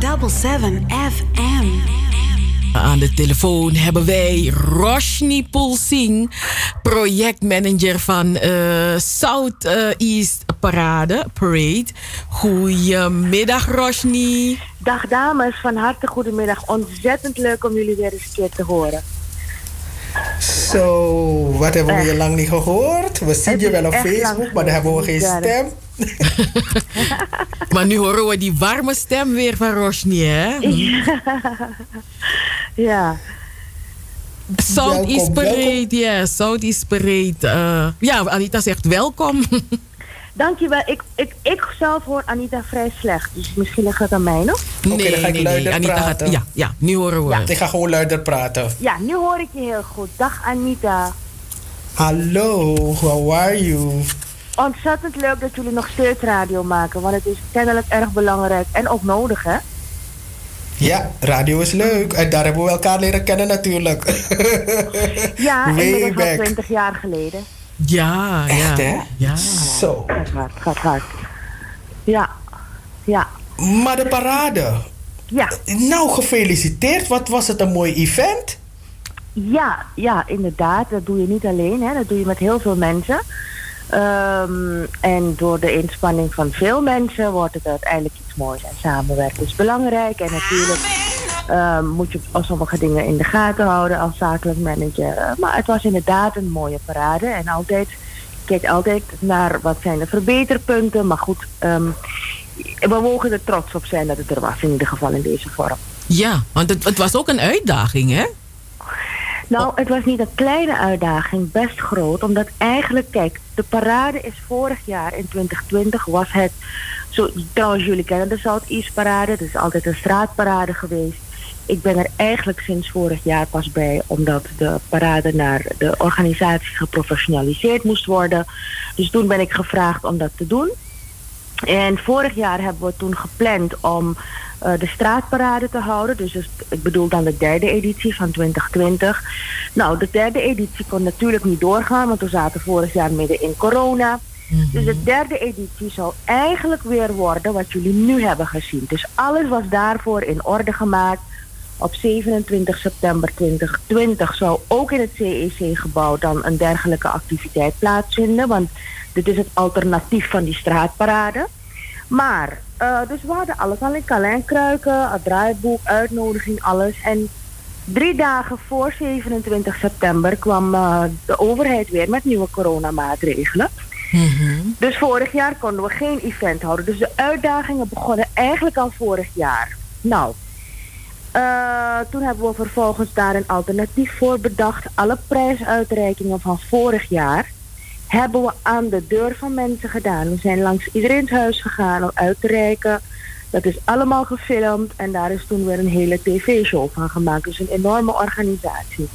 106.7 FM. Aan de telefoon hebben wij Roshni Pulsing, projectmanager van uh, South uh, East Parade, Parade. Goedemiddag Roshni. Dag dames, van harte goedemiddag. Ontzettend leuk om jullie weer eens een keer te horen. Zo, wat hebben we hier lang niet gehoord? We zien je wel op Facebook, maar dan hebben we geen stem. maar nu horen we die warme stem weer van Roshni, hè? ja. Southeast Parade, ja. Southeast Parade. Uh, ja, Anita zegt welkom. Dankjewel. Ik, ik, ik zelf hoor Anita vrij slecht. Dus misschien ligt het aan mij nog. Nee, okay, dan ga ik nee, luider nee. Anita praten. Gaat, ja, ja, nu horen we. Ja. Ik ga gewoon luider praten. Ja, nu hoor ik je heel goed. Dag Anita. Hallo, how are you? Ontzettend leuk dat jullie nog steeds radio maken. Want het is kennelijk erg belangrijk en ook nodig, hè? Ja, radio is leuk. En daar hebben we elkaar leren kennen natuurlijk. Ja, inmiddels al 20 jaar geleden. Ja, Echt, ja. hè? Ja. Zo. Gaat hard, gaat hard. Ja, ja. Maar de parade. Ja. Nou, gefeliciteerd. Wat was het een mooi event? Ja, ja, inderdaad. Dat doe je niet alleen. Hè. Dat doe je met heel veel mensen. Um, en door de inspanning van veel mensen wordt het uiteindelijk iets moois. En samenwerken is belangrijk. En natuurlijk um, moet je sommige dingen in de gaten houden als zakelijk manager. Maar het was inderdaad een mooie parade. En altijd, ik kijk altijd naar wat zijn de verbeterpunten. Maar goed, um, we mogen er trots op zijn dat het er was. In ieder geval in deze vorm. Ja, want het was ook een uitdaging, hè? Nou, het was niet een kleine uitdaging, best groot. Omdat eigenlijk, kijk, de parade is vorig jaar in 2020 was het... Zo, trouwens, jullie kennen de Southeast Parade. Het is altijd een straatparade geweest. Ik ben er eigenlijk sinds vorig jaar pas bij, omdat de parade naar de organisatie geprofessionaliseerd moest worden. Dus toen ben ik gevraagd om dat te doen. En vorig jaar hebben we toen gepland om uh, de straatparade te houden. Dus, ik bedoel dan de derde editie van 2020. Nou, de derde editie kon natuurlijk niet doorgaan, want we zaten vorig jaar midden in corona. Mm -hmm. Dus de derde editie zou eigenlijk weer worden wat jullie nu hebben gezien. Dus alles was daarvoor in orde gemaakt. Op 27 september 2020 zou ook in het CEC-gebouw dan een dergelijke activiteit plaatsvinden. Want dit is het alternatief van die straatparade. Maar, uh, dus we hadden alles al in kalenderkruiken, het draaiboek, uitnodiging, alles. En drie dagen voor 27 september kwam uh, de overheid weer met nieuwe coronamaatregelen. Mm -hmm. Dus vorig jaar konden we geen event houden. Dus de uitdagingen begonnen eigenlijk al vorig jaar. Nou, uh, toen hebben we vervolgens daar een alternatief voor bedacht. Alle prijsuitreikingen van vorig jaar hebben we aan de deur van mensen gedaan. We zijn langs iedereen's huis gegaan om uit te reiken. Dat is allemaal gefilmd en daar is toen weer een hele tv-show van gemaakt. Dus een enorme organisatie.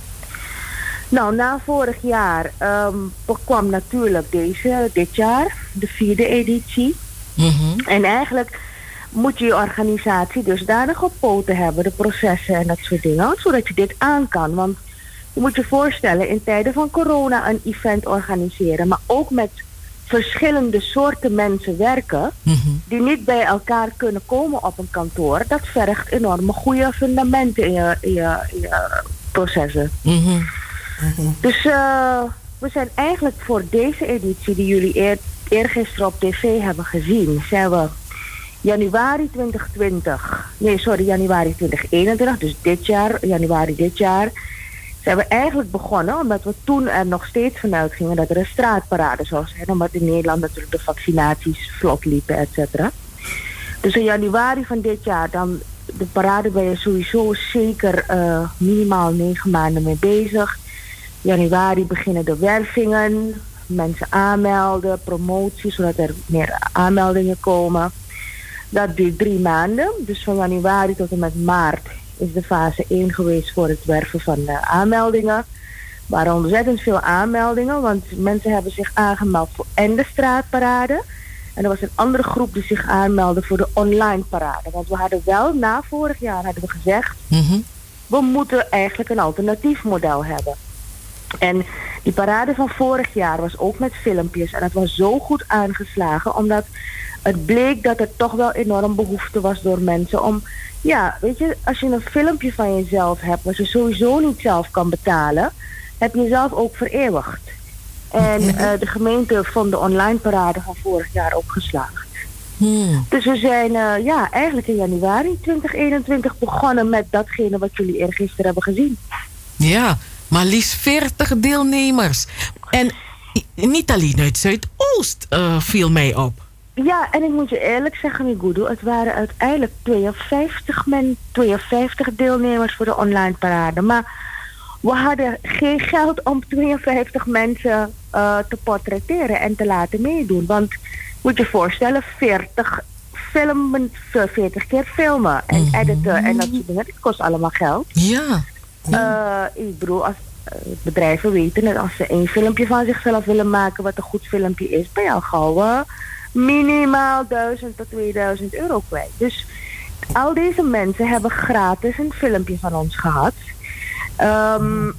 Nou, na vorig jaar um, kwam natuurlijk deze, dit jaar, de vierde editie. Mm -hmm. En eigenlijk moet je je organisatie dus nog op poten hebben, de processen en dat soort dingen, zodat je dit aan kan. Want je moet je voorstellen, in tijden van corona een event organiseren, maar ook met verschillende soorten mensen werken, mm -hmm. die niet bij elkaar kunnen komen op een kantoor, dat vergt enorme goede fundamenten in je, in je, in je processen. Mm -hmm. Mm -hmm. Dus uh, we zijn eigenlijk voor deze editie, die jullie eer, eergisteren op tv hebben gezien, zijn we januari 2020, nee sorry, januari 2021, dus dit jaar, januari dit jaar, zijn we eigenlijk begonnen omdat we toen er nog steeds vanuit gingen dat er een straatparade zou zijn, omdat in Nederland natuurlijk de vaccinaties vlot liepen, et cetera. Dus in januari van dit jaar, dan de parade ben je sowieso zeker uh, minimaal negen maanden mee bezig. Januari beginnen de wervingen, mensen aanmelden, promoties, zodat er meer aanmeldingen komen. Dat duurt drie maanden. Dus van januari tot en met maart is de fase 1 geweest voor het werven van uh, aanmeldingen. Er waren ontzettend veel aanmeldingen, want mensen hebben zich aangemeld voor en de straatparade. En er was een andere groep die zich aanmeldde voor de online parade. Want we hadden wel, na vorig jaar hadden we gezegd, mm -hmm. we moeten eigenlijk een alternatief model hebben. En die parade van vorig jaar was ook met filmpjes. En het was zo goed aangeslagen, omdat het bleek dat er toch wel enorm behoefte was door mensen om, ja, weet je, als je een filmpje van jezelf hebt, wat je sowieso niet zelf kan betalen, heb je jezelf ook vereeuwigd. En uh, de gemeente vond de online parade van vorig jaar ook geslaagd. Hmm. Dus we zijn uh, ja, eigenlijk in januari 2021 begonnen met datgene wat jullie eergisteren hebben gezien. Ja, maar liefst 40 deelnemers. En niet alleen uit Zuidoost uh, viel mij op. Ja, en ik moet je eerlijk zeggen, Migudu, het waren uiteindelijk 52, men, 52 deelnemers voor de online parade. Maar we hadden geen geld om 52 mensen uh, te portretteren en te laten meedoen. Want moet je voorstellen, 40 filmen, 40 keer filmen en mm editen en dat soort dingen. Het kost allemaal geld. Ja. Uh, ik bedoel, als bedrijven weten dat als ze één filmpje van zichzelf willen maken wat een goed filmpje is, ben je al gauw minimaal 1000 tot 2000 euro kwijt. Dus al deze mensen hebben gratis een filmpje van ons gehad. Um,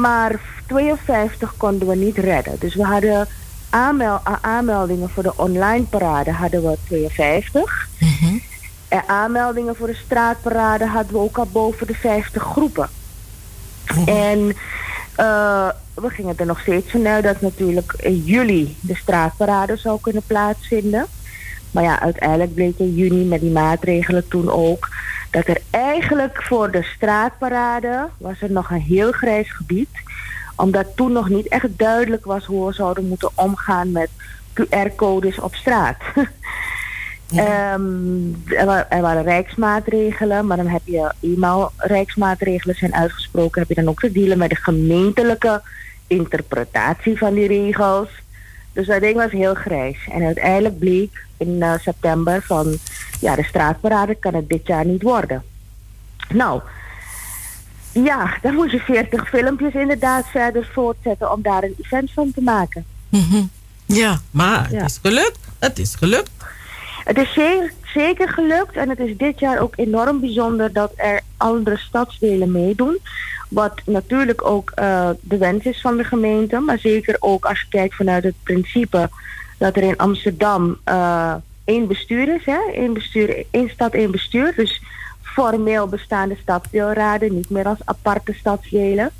maar 52 konden we niet redden. Dus we hadden aanmel aanmeldingen voor de online parade hadden we 52. Mm En aanmeldingen voor de straatparade hadden we ook al boven de 50 groepen. Mhm. En uh, we gingen er nog steeds vanuit dat natuurlijk in juli de straatparade zou kunnen plaatsvinden. Maar ja, uiteindelijk bleek in juni met die maatregelen toen ook dat er eigenlijk voor de straatparade was er nog een heel grijs gebied. Omdat toen nog niet echt duidelijk was hoe we zouden moeten omgaan met QR-codes op straat. Ehm, er, waren rijksmaatregelen, maar dan heb je eenmaal rijksmaatregelen zijn uitgesproken, heb je dan ook te dealen met de gemeentelijke interpretatie van die regels. Dus dat ding was heel grijs. En uiteindelijk bleek in uh, september van, ja, de straatparade kan het dit jaar niet worden. Nou, ja, dan moet je 40 filmpjes inderdaad verder voortzetten om daar een event van te maken. Mhm. Ja, maar het is gelukt. Het is gelukt. Het is zeker, zeker gelukt en het is dit jaar ook enorm bijzonder dat er andere stadsdelen meedoen. Wat natuurlijk ook uh, de wens is van de gemeente, maar zeker ook als je kijkt vanuit het principe dat er in Amsterdam uh, één bestuur is, hè? Één, bestuur, één stad, één bestuur. Dus formeel bestaande stadsdeelraden, niet meer als aparte stadsdelen.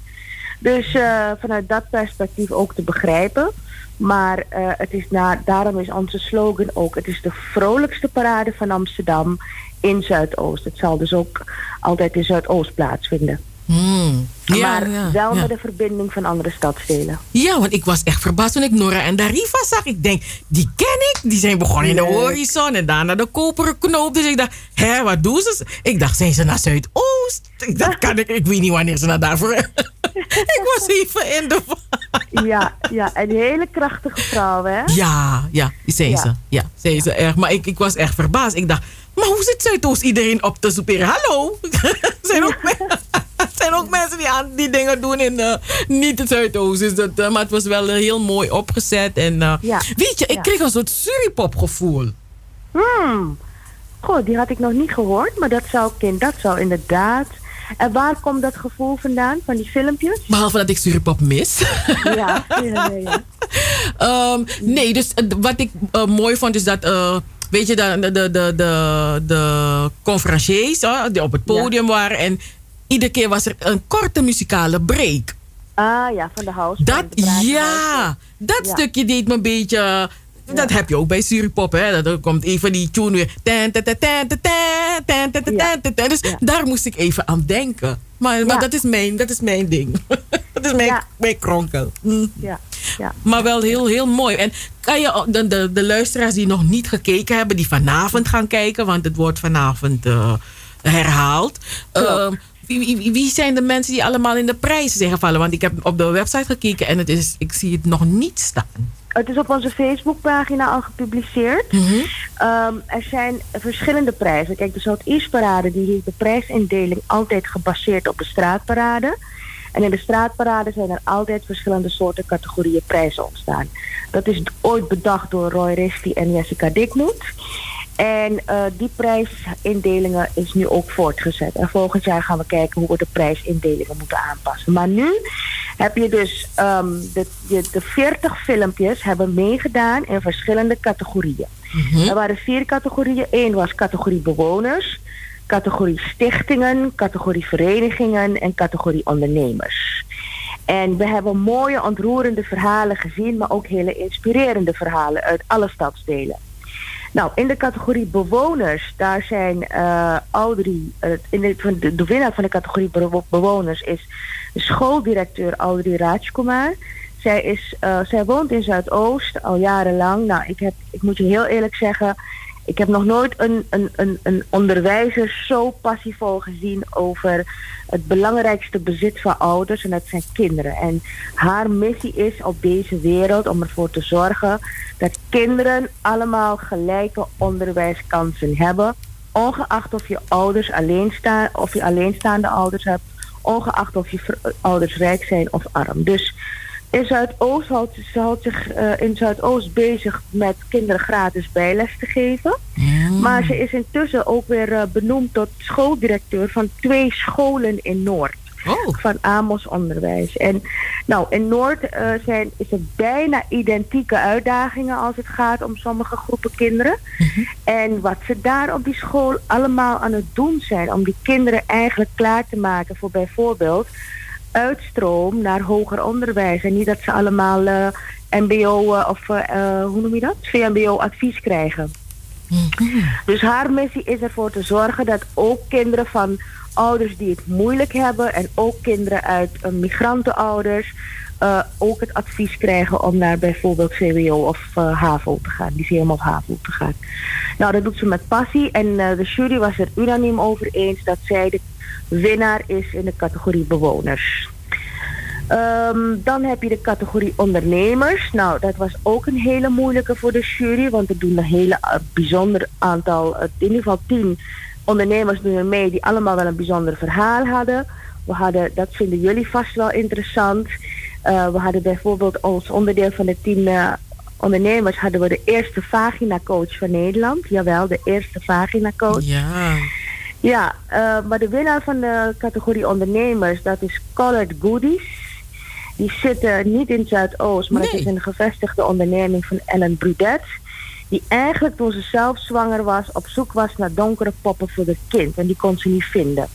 Dus uh, vanuit dat perspectief ook te begrijpen. Maar het is na, daarom is onze slogan ook: het is de vrolijkste parade van Amsterdam in Zuidoost. Het zal dus ook altijd in Zuidoost plaatsvinden. Hmm. Ja, maar ja, wel met de verbinding van andere stadsdelen. Ja, want ik was echt verbaasd toen ik Nora en Dariva zag. Ik denk, die ken ik. Die zijn begonnen in de horizon en daarna de koperen knoop. Dus ik dacht, hé, wat doen ze? Ik dacht, zijn ze naar Zuidoost? Dat kan ik, ik weet niet wanneer ze naar daarvoor... ik was even in de... ja, ja, een hele krachtige vrouw, hè? Ja, ja, zijn ze. Ja, zijn ze echt. Maar ik, ik was echt verbaasd. Ik dacht, maar hoe zit Zuidoost iedereen op te soeperen? Hallo? zijn ook zijn ook mensen die, aan, die dingen doen in uh, niet het Zuidoost. Dus dat, uh, maar het was wel uh, heel mooi opgezet. En ja. weet je, ik ja. kreeg een soort suripop gevoel. Hmm. Goh, die had ik nog niet gehoord. Maar dat zou, kind, dat zou inderdaad... En waar komt dat gevoel vandaan, van die filmpjes? Behalve dat ik suripop mis. Ja, ja, ja. um, nee, dus wat ik mooi vond is dat weet je, de, de, de, de, de conferenciers die op het podium waren. En iedere keer was er een korte muzikale break. Ah ja, van de house. Dat, ja, dat stukje deed me een beetje... Dat heb je ook bij Suripop, hè. Dat komt even die tune weer. Dus daar moest ik even aan denken. Maar, maar dat, is mijn, dat is mijn ding. dat is mijn, mijn kronkel. Ja. Ja. Maar wel heel, heel mooi. En kan je de, de, de luisteraars die nog niet gekeken hebben, die vanavond gaan kijken, want het wordt vanavond uh, herhaald. Uh, wie, wie, zijn de mensen die allemaal in de prijzen zijn gevallen? Want ik heb op de website gekeken en het is, ik zie het nog niet staan. Het is op onze Facebookpagina al gepubliceerd. Mm -hmm. um, er zijn verschillende prijzen. Kijk, de Zuid-East-parade die heeft de prijsindeling altijd gebaseerd op de straatparade. En in de straatparade zijn er altijd verschillende soorten categorieën prijzen ontstaan. Dat is ooit bedacht door Roy Risti en Jessica Dikmoet. En uh, die prijsindelingen is nu ook voortgezet. En volgend jaar gaan we kijken hoe we de prijsindelingen moeten aanpassen. Maar nu heb je dus ehm, de, de, de 40 filmpjes hebben meegedaan in verschillende categorieën. Er waren vier categorieën. Eén was categorie bewoners, categorie stichtingen, categorie verenigingen en categorie ondernemers. En we hebben mooie, ontroerende verhalen gezien, maar ook hele inspirerende verhalen uit alle stadsdelen. Nou, in de categorie bewoners, daar zijn uh, Audrey, uh, in de, de, de, winnaar van de categorie bewoners is schooldirecteur Audrey Rajkumar. Zij, is, uh, zij woont in Zuidoost al jarenlang. Nou, ik, heb, ik moet je heel eerlijk zeggen, ik heb nog nooit een, een, een, een onderwijzer zo passievol gezien over het belangrijkste bezit van ouders en dat zijn kinderen. En haar missie is op deze wereld om ervoor te zorgen dat kinderen allemaal gelijke onderwijskansen hebben. Ongeacht of je ouders alleen staan, of je alleenstaande ouders hebt, ongeacht of je ouders rijk zijn of arm. Dus in Zuidoost houdt, ze houdt zich uh, in Zuidoost bezig met kinderen gratis bijles te geven. Maar ze is intussen ook weer uh, benoemd tot schooldirecteur van twee scholen in Noord. Oh. Van Amos Onderwijs. En nou, in Noord uh, zijn, is er bijna identieke uitdagingen als het gaat om sommige groepen kinderen. Mm -hmm. En wat ze daar op die school allemaal aan het doen zijn om die kinderen eigenlijk klaar te maken voor bijvoorbeeld uitstroom naar hoger onderwijs. En niet dat ze allemaal uh, MBO uh, of uh, hoe noem je dat? VMBO advies krijgen. Dus haar missie is ervoor te zorgen dat ook kinderen van ouders die het moeilijk hebben en ook kinderen uit migrantenouders ook het advies krijgen om naar bijvoorbeeld CWO of HAVO te gaan, die CM of HAVO te gaan. Nou, dat doet ze met passie en de jury was er unaniem over eens dat zij de winnaar is in de categorie bewoners. Um, dan heb je de categorie ondernemers. Nou, dat was ook een hele moeilijke voor de jury, want er doen een hele uh, bijzonder aantal, uh, in ieder geval tien ondernemers doen er mee die allemaal wel een bijzonder verhaal hadden. We hadden, dat vinden jullie vast wel interessant. Uh, we hadden bijvoorbeeld als onderdeel van de tien ondernemers hadden we de eerste vagina coach van Nederland. Jawel, de eerste vagina coach. Ja. Ja, uh, maar de winnaar van de categorie ondernemers, dat is Colored Goodies. Die zitten niet in Zuidoost, maar nee. het is een gevestigde onderneming van Ellen Brudet. Die eigenlijk toen ze zelf zwanger was, op zoek was naar donkere poppen voor het kind. En die kon ze niet vinden.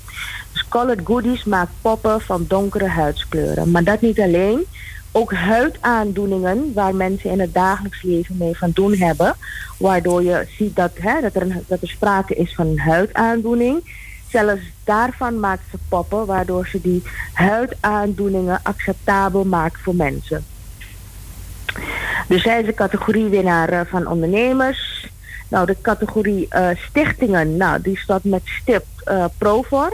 Dus Colored Goodies maakt poppen van donkere huidskleuren. Maar dat niet alleen ook huidaandoeningen waar mensen in het dagelijks leven mee van doen hebben. Waardoor je ziet dat, hè, dat, er, dat er sprake is van een huidaandoening. Zelfs daarvan maakt ze poppen, waardoor ze die huidaandoeningen acceptabel maakt voor mensen. Dus zij is de categoriewinnaar uh, van ondernemers. Nou, de categorie uh, stichtingen, nou, die staat met stip uh, Provar.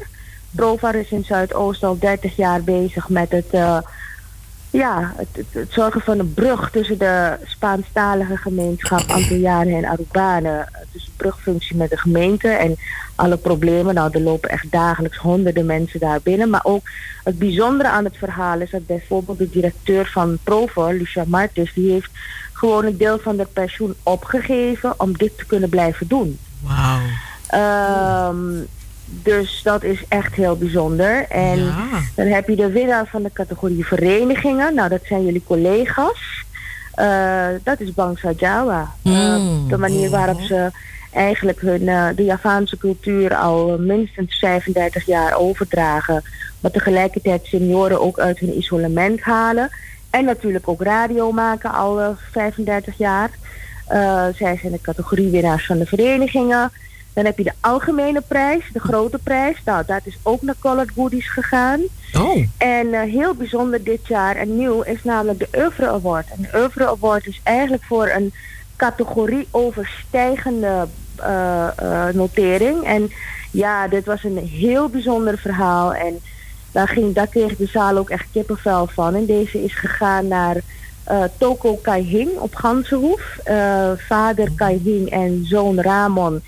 Provar is in Zuidoost al 30 jaar bezig met het ja, het, het, het, zorgen van een brug tussen de Spaanstalige gemeenschap, Antillianen en Arubanen. Dus een brugfunctie met de gemeente en alle problemen. Nou, er lopen echt dagelijks honderden mensen daar binnen. Maar ook het bijzondere aan het verhaal is dat bijvoorbeeld de directeur van Provo, Lucia Martens, die heeft gewoon een deel van de pensioen opgegeven om dit te kunnen blijven doen. Wauw. Um, dus dat is echt heel bijzonder. En ja. dan heb je de winnaar van de categorie verenigingen. Nou, dat zijn jullie collega's. Uh, dat is Bangsa Jawa. Mm. Uh, de manier waarop ze eigenlijk hun, uh, de Javaanse cultuur al minstens 35 jaar overdragen. Maar tegelijkertijd senioren ook uit hun isolement halen. En natuurlijk ook radio maken al 35 jaar. zij zijn de categoriewinnaars van de verenigingen. Dan heb je de algemene prijs, de grote prijs. Nou, dat is ook naar Colored Goodies gegaan. Oh. En uh, heel bijzonder dit jaar en nieuw is namelijk de Oeuvre Award. En de Oeuvre Award is eigenlijk voor een categorie overstijgende uh, uh, notering. En ja, dit was een heel bijzonder verhaal. En daar, ging, daar kreeg de zaal ook echt kippenvel van. En deze is gegaan naar uh, Toko Kaihing op Gansenhoef. Vader Kaihing en zoon Ramon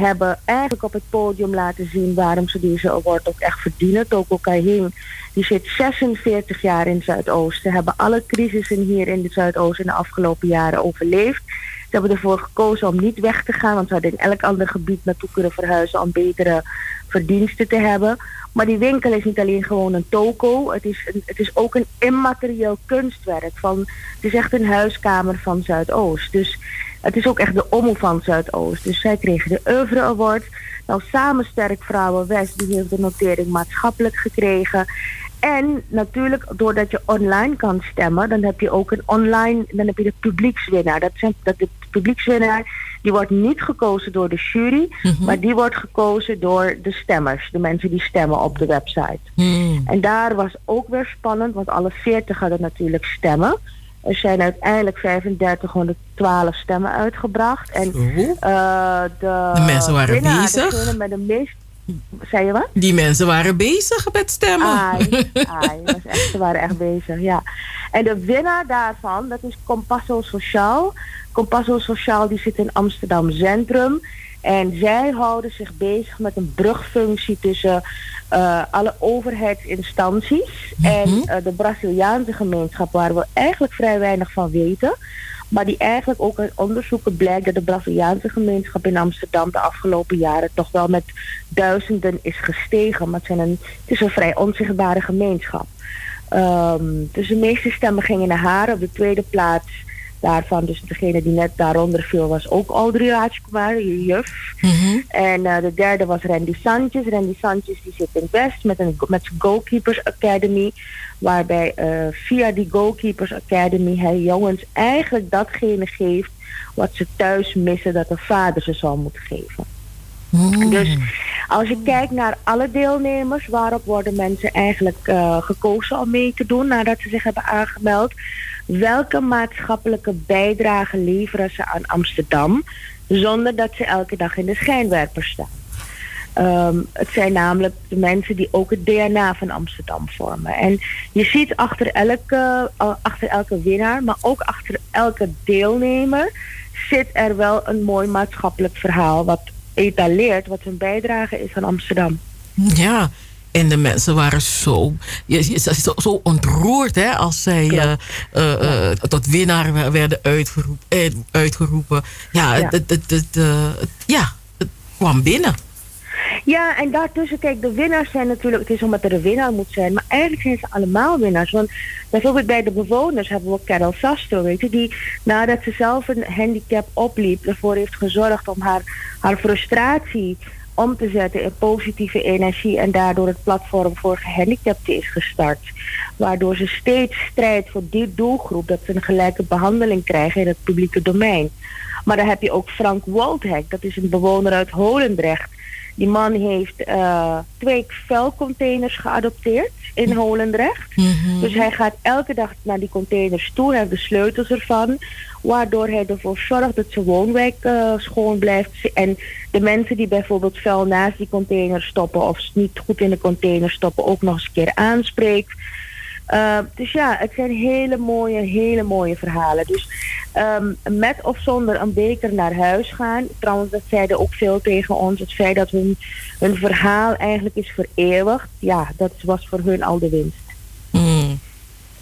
hebben eigenlijk op het podium laten zien waarom ze deze award ook echt verdienen. Toko Kahing, die zit 46 jaar in Zuidoosten, hebben alle crisissen hier in het Zuidoosten in de afgelopen jaren overleefd. Ze hebben ervoor gekozen om niet weg te gaan, want ze hadden in elk ander gebied naartoe kunnen verhuizen om betere verdiensten te hebben. Maar die winkel is niet alleen gewoon een toko. Het is, een, het is ook een immaterieel kunstwerk. Van, het is echt een huiskamer van Zuidoost. Dus het is ook echt de omhoek van Zuidoost. Dus zij kregen de Oeuvre Award. Nou, Samen Sterk Vrouwen West, die heeft de notering maatschappelijk gekregen. En natuurlijk, doordat je online kan stemmen, dan heb je ook een online, dan heb je de publiekswinnaar. Dat zijn, dat de publiekswinnaar, die wordt niet gekozen door de jury, Mhm. maar die wordt gekozen door de stemmers, de mensen die stemmen op de website. Hmm. En daar was ook weer spannend, want alle 40 hadden natuurlijk stemmen. Er zijn uiteindelijk 3512 stemmen uitgebracht. En eh, de, De mensen waren bezig. met de meest... Zei je wat? Die mensen waren bezig met stemmen. Ai, ai, was echt, ze waren echt bezig, ja. En de winnaar daarvan, dat is Compasso Sociaal. Compasso Sociaal die zit in Amsterdam Centrum. En zij houden zich bezig met een brugfunctie tussen eh, alle overheidsinstanties en eh, de Braziliaanse gemeenschap, waar we eigenlijk vrij weinig van weten. Maar die eigenlijk ook uit onderzoeken blijkt dat de Braziliaanse gemeenschap in Amsterdam de afgelopen jaren toch wel met duizenden is gestegen. Maar het, zijn een, het is een vrij onzichtbare gemeenschap. Ehm, dus de meeste stemmen gingen naar haar. Op de tweede plaats daarvan, dus degene die net daaronder viel, was ook Audrey Rajkumar, je juf. Mhm. En eh, de derde was Randy Sanchez. Randy Sanchez die zit in West met een met zijn Goalkeepers Academy. Waarbij eh, via die Goalkeepers Academy hij jongens eigenlijk datgene geeft wat ze thuis missen dat de vader ze zou moeten geven. Hmm. Dus als je kijkt naar alle deelnemers, waarop worden mensen eigenlijk eh, gekozen om mee te doen nadat ze zich hebben aangemeld? Welke maatschappelijke bijdrage leveren ze aan Amsterdam zonder dat ze elke dag in de schijnwerper staan? Ehm, het zijn namelijk de mensen die ook het DNA van Amsterdam vormen. En je ziet achter elke, eh, achter elke winnaar, maar ook achter elke deelnemer, zit er wel een mooi maatschappelijk verhaal wat etaleert wat hun bijdrage is aan Amsterdam. Ja, en de mensen waren zo, je, je- zo, zo ontroerd hè, als zij eh, eh, tot winnaar werden uitgeroepen. eh, uitgeroepen. Ja, Ja. Het, het, het, het- ja, het kwam binnen. Ja, en daartussen, kijk, de winnaars zijn natuurlijk, het is omdat er een winnaar moet zijn, maar eigenlijk zijn ze allemaal winnaars. Want bijvoorbeeld bij de bewoners hebben we Carol Sastro, weet je, die nadat ze zelf een handicap opliep, ervoor heeft gezorgd om haar, haar frustratie om te zetten in positieve energie en daardoor het platform voor gehandicapten is gestart. Waardoor ze steeds strijdt voor die doelgroep, dat ze een gelijke behandeling krijgen in het publieke domein. Maar dan heb je ook Frank Woldhek, dat is een bewoner uit Holendrecht. Die man heeft eh, twee vuilcontainers geadopteerd in Holendrecht. Mhm. Dus hij gaat elke dag naar die containers toe, hij heeft de sleutels ervan. Waardoor hij ervoor zorgt dat zijn woonwijk eh, schoon blijft. En de mensen die bijvoorbeeld vuil naast die container stoppen of niet goed in de container stoppen, ook nog eens een keer aanspreekt. Uh, dus ja, het zijn hele mooie, hele mooie verhalen. Dus um, met of zonder een beker naar huis gaan. Trouwens, dat zeiden ook veel tegen ons. Het feit dat hun, hun verhaal eigenlijk is vereeuwigd. Ja, dat was voor hun al de winst. Mm.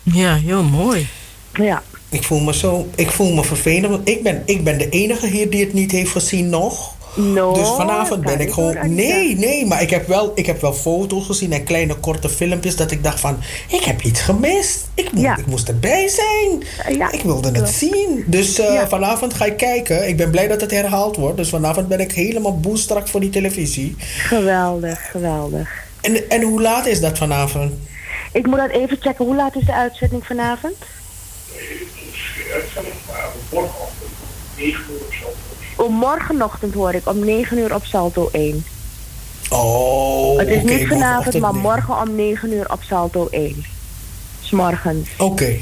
Ja, heel mooi. Ja. Ik voel me zo, ik voel me vervelend. Want ik ben, ik ben de enige hier die het niet heeft gezien nog. No, dus vanavond ben ik gewoon. Nee, nee, maar ik heb, wel, ik heb wel foto's gezien en kleine korte filmpjes dat ik dacht van ik heb iets gemist. Ik, moet, Ja. ik moest erbij zijn. Ja, ik wilde het zien. Dus eh, Ja. vanavond ga ik kijken. Ik ben blij dat het herhaald wordt. Dus vanavond ben ik helemaal boestrak voor die televisie. Geweldig, geweldig. En, en hoe laat is dat vanavond? Ik moet dat even checken. Hoe laat is de uitzending vanavond? Om morgenochtend hoor ik om 9 uur op Salto 1. Oh, het is niet vanavond, maar morgen om 9 uur op Salto 1. S'morgens. Oké.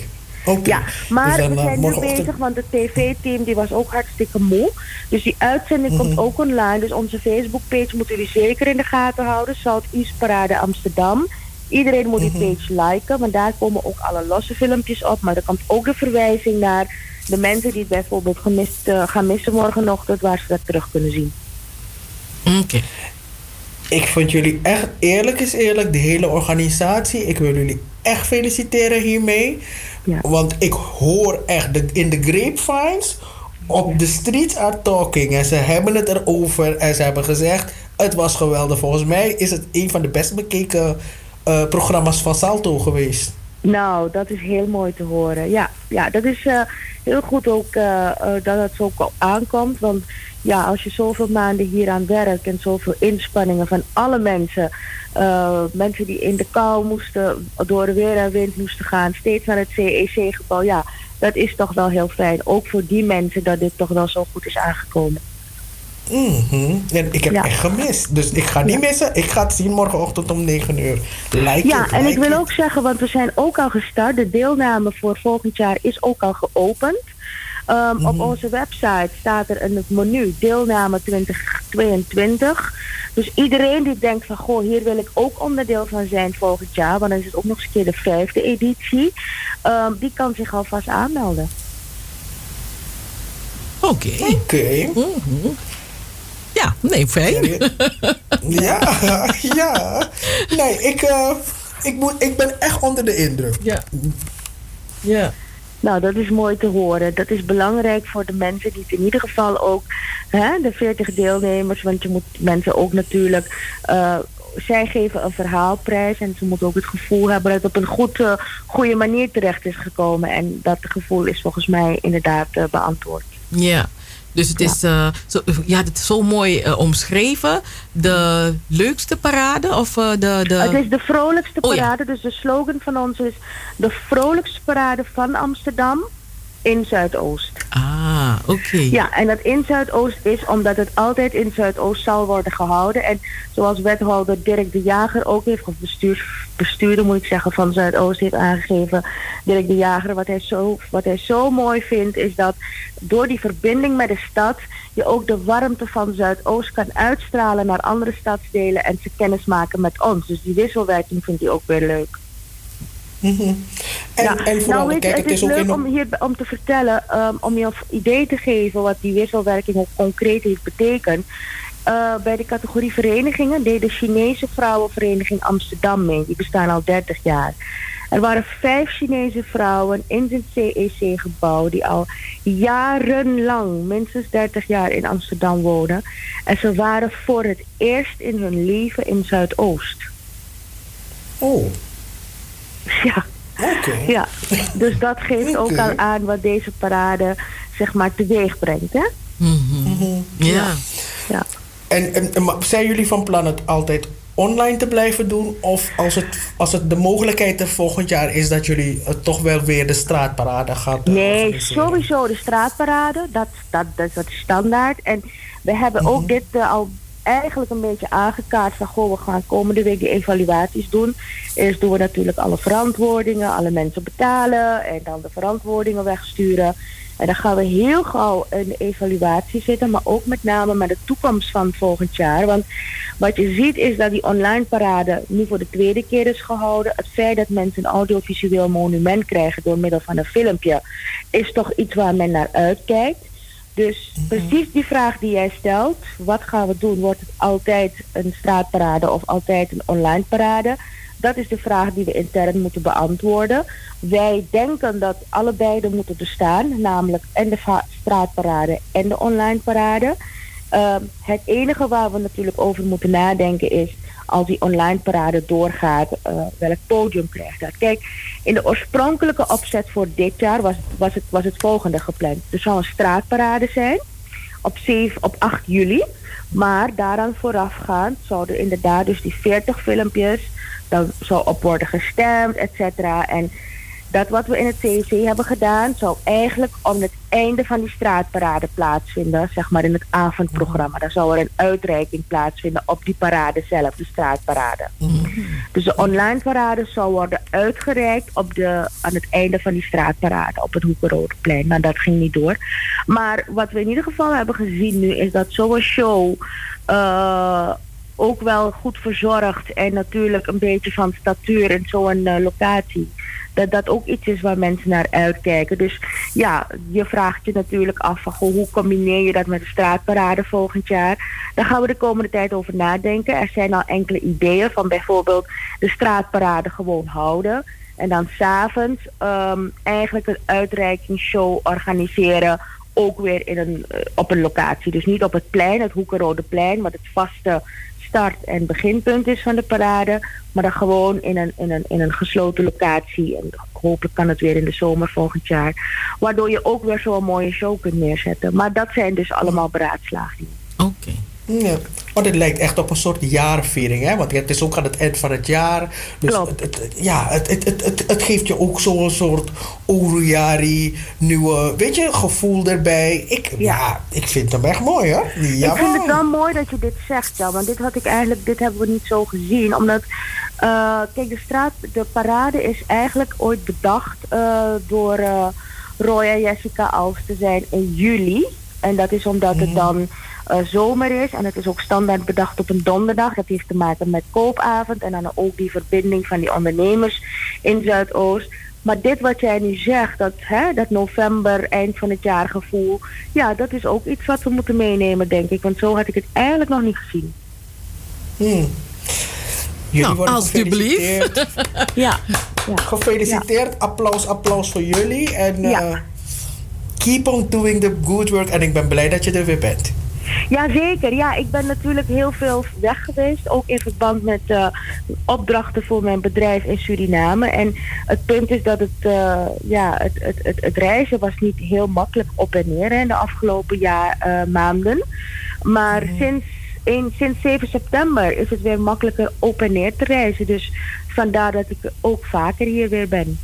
Oké. Ja, maar Dus we eh, zijn nu bezig, want het tv-team die was ook hartstikke moe. Dus die uitzending komt ook online. Dus onze Facebook-page moeten jullie zeker in de gaten houden. Southeast Parade Amsterdam. Iedereen moet die page liken, want daar komen ook alle losse filmpjes op. Maar er komt ook de verwijzing naar de mensen die het bijvoorbeeld gemist, eh, gaan missen morgenochtend, waar ze dat terug kunnen zien. Oké. Ik vond jullie echt, eerlijk is eerlijk, de hele organisatie. Ik wil jullie echt feliciteren hiermee. Ja. Want ik hoor echt de, in de grapevines. Op de streets are talking. En ze hebben het erover. En ze hebben gezegd. Het was geweldig. Volgens mij is het een van de best bekeken uh, programma's van Salto geweest. Nou, dat is heel mooi te horen. Ja, ja dat is uh, heel goed ook uh, dat het zo aankomt. Want ja, als je zoveel maanden hier aan werkt en zoveel inspanningen van alle mensen. mensen die in de kou moesten, door de weer en wind moesten gaan, steeds naar het CEC-gebouw. Ja, dat is toch wel heel fijn. Ook voor die mensen dat dit toch wel zo goed is aangekomen. Mm En ik heb echt gemist. Dus ik ga niet missen. Ik ga het zien morgenochtend om 9 uur. Like ja, en ik wil ook zeggen, want we zijn ook al gestart. De deelname voor volgend jaar is ook al geopend. Um, Op mhm. onze website staat er een menu deelname 2022. Dus iedereen die denkt van goh, hier wil ik ook onderdeel van zijn volgend jaar, want dan is het ook nog eens een keer de vijfde editie, um, die kan zich alvast aanmelden. Oké. Oké. Mhm. Ja, nee, fijn. Ja, ja. Nee, ik, uh, ik, moet, ik ben echt onder de indruk. Ja. Ja. Nou, dat is mooi te horen. Dat is belangrijk voor de mensen die het in ieder geval ook, hè, de 40 deelnemers, want je moet mensen ook natuurlijk. Uh, zij geven een verhaalprijs en ze moeten ook het gevoel hebben dat het op een goed, uh, goede manier terecht is gekomen. En dat gevoel is volgens mij inderdaad uh, beantwoord. Ja, dus het is, uh, zo, ja, het is zo mooi uh, omschreven. De leukste parade? Of, uh, de, de... Het is de vrolijkste oh, parade. Ja. Dus de slogan van ons is de vrolijkste parade van Amsterdam in Zuidoost. Ah, oké. Ja, en dat in Zuidoost is omdat het altijd in Zuidoost zal worden gehouden. En zoals wethouder Dirk de Jager ook heeft, of bestuur, bestuurder moet ik zeggen, van Zuidoost heeft aangegeven. Dirk de Jager, wat hij, zo, wat hij zo mooi vindt, is dat door die verbinding met de stad je ook de warmte van Zuidoost kan uitstralen naar andere stadsdelen en ze kennis maken met ons. Dus die wisselwerking vindt hij ook weer leuk. Mhm. En, ja. en vooral, nou, kijk, het, is leuk om hier om te vertellen, um, om je een idee te geven wat die wisselwerking ook concreet heeft betekend. Uh, bij de categorie verenigingen deed de Chinese Vrouwenvereniging Amsterdam mee. Die bestaan al 30 jaar. Er waren vijf Chinese vrouwen in het CEC-gebouw die al jarenlang, minstens 30 jaar in Amsterdam wonen. En ze waren voor het eerst in hun leven in Zuidoost. Oh. Ja. Ja, dus dat geeft ook al aan wat deze parade zeg maar teweeg brengt, hè? Mm Ja. ja. En, en, zijn jullie van plan het altijd online te blijven doen? Of als het, als het de mogelijkheid er volgend jaar is dat jullie toch wel weer de straatparade gaan uh, Nee, sowieso de straatparade. Dat, dat, dat, dat is standaard. En we hebben ook mhm. dit uh, al eigenlijk een beetje aangekaart van goh, we gaan komende week de evaluaties doen. Eerst doen we natuurlijk alle verantwoordingen, alle mensen betalen en dan de verantwoordingen wegsturen. En dan gaan we heel gauw de evaluatie zitten, maar ook met name met de toekomst van volgend jaar. Want wat je ziet is dat die online parade nu voor de tweede keer is gehouden. Het feit dat mensen een audiovisueel monument krijgen door middel van een filmpje, is toch iets waar men naar uitkijkt. Dus mhm. precies die vraag die jij stelt, wat gaan we doen? Wordt het altijd een straatparade of altijd een online parade? Dat is de vraag die we intern moeten beantwoorden. Wij denken dat allebei er moeten bestaan, namelijk en de straatparade en de online parade. Uh, het enige waar we natuurlijk over moeten nadenken is als die online parade doorgaat, uh, welk podium krijgt dat? Kijk, in de oorspronkelijke opzet voor dit jaar was, was, het, was het volgende gepland. Er zou een straatparade zijn op, 7, op 8 juli. Maar daaraan voorafgaand zouden inderdaad dus die 40 filmpjes, dan zou op worden gestemd, et cetera. En dat wat we in het CEC hebben gedaan, zou eigenlijk om het einde van die straatparade plaatsvinden, zeg maar in het avondprogramma. Dan zou er een uitreiking plaatsvinden op die parade zelf, de straatparade. Mhm. Dus de online parade zou worden uitgereikt op de, aan het einde van die straatparade op het Hoekenroodplein. Maar dat ging niet door. Maar wat we in ieder geval hebben gezien nu is dat zo'n show uh, ook wel goed verzorgd en natuurlijk een beetje van statuur in zo'n uh, locatie dat dat ook iets is waar mensen naar uitkijken. Dus ja, je vraagt je natuurlijk af van hoe combineer je dat met de straatparade volgend jaar. Daar gaan we de komende tijd over nadenken. Er zijn al enkele ideeën van bijvoorbeeld de straatparade gewoon houden. En dan s'avonds um, eigenlijk een uitreikingsshow organiseren ook weer in een, eh, op een locatie. Dus niet op het plein, het Hoekenrode plein, wat het vaste start- en beginpunt is van de parade. Maar dan gewoon in een, in een, in een gesloten locatie. En hopelijk kan het weer in de zomer volgend jaar. Waardoor je ook weer zo'n mooie show kunt neerzetten. Maar dat zijn dus allemaal beraadslagingen. Oké. Ja, want het lijkt echt op een soort jarenviering, hè? Want het is ook aan het eind van het jaar. Dus Klopt. Het, het- ja, het, het, het, het, het geeft je ook zo'n soort Orujari, nieuwe, weet je, gevoel erbij. Ik, ja. ik vind hem echt mooi, hoor. Ja, Ik vind het wel mooi dat je dit zegt, ja, want dit had ik eigenlijk, dit hebben we niet zo gezien. Omdat, eh, kijk, de straat, de parade is eigenlijk ooit bedacht eh, door eh, Roy en Jessica als te zijn in juli. En dat is omdat het dan eh, zomer is en het is ook standaard bedacht op een donderdag. Dat heeft te maken met koopavond en dan ook die verbinding van die ondernemers in Zuidoost. Maar dit wat jij nu zegt, dat, hè, dat november, eind van het jaar gevoel, ja, dat is ook iets wat we moeten meenemen, denk ik. Want zo had ik het eigenlijk nog niet gezien. Hmm. Jullie Nou, worden alstublieft. gefeliciteerd. Ja, ja. Gefeliciteerd. Applaus, applaus voor jullie. En eh, keep on doing the good work. En ik ben blij dat je er weer bent. Ja, zeker. Ja, ik ben natuurlijk heel veel weg geweest. Ook in verband met eh, opdrachten voor mijn bedrijf in Suriname. En het punt is dat het, eh, ja, het, het, het, het reizen was niet heel makkelijk op en neer hè, in de afgelopen jaar, eh, maanden. Maar sinds, sinds 7 september is het weer makkelijker op en neer te reizen. Dus vandaar dat ik ook vaker hier weer ben.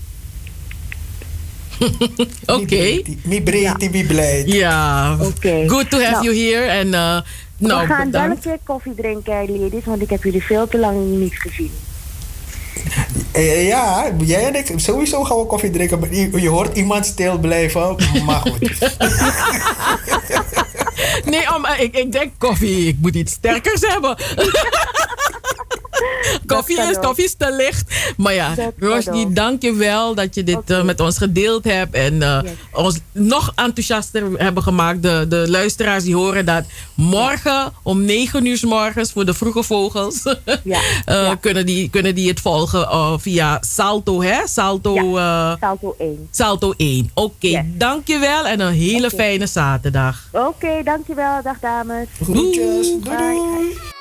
Oké. Mi breed, mi blij. Ja. Oké. Good to have Nou. you here. En uh, nou, We gaan wel een keer koffie drinken, ladies, want ik heb jullie veel te lang niet gezien. Eh, ja, jij en ik, sowieso gaan we koffie drinken. Maar je, je hoort iemand stil blijven. Maar goed. Nee, om, ik, ik denk koffie. Ik moet iets sterkers hebben. koffie, is, koffie is te licht. Maar ja, ook. dank je wel dat je dit eh, met ons gedeeld hebt. En eh, Yes. ons nog enthousiaster hebben gemaakt. De, de luisteraars die horen dat morgen om 9 uur 's morgens voor de vroege vogels. Ja, eh, ja. kunnen, die, kunnen die het volgen via Salto, hè? Salto, Salto 1. Salto 1. Oké, Yes. dankjewel en een hele fijne zaterdag. Oké, dankjewel. Dag dames. Groetjes. Doei Bye. doei.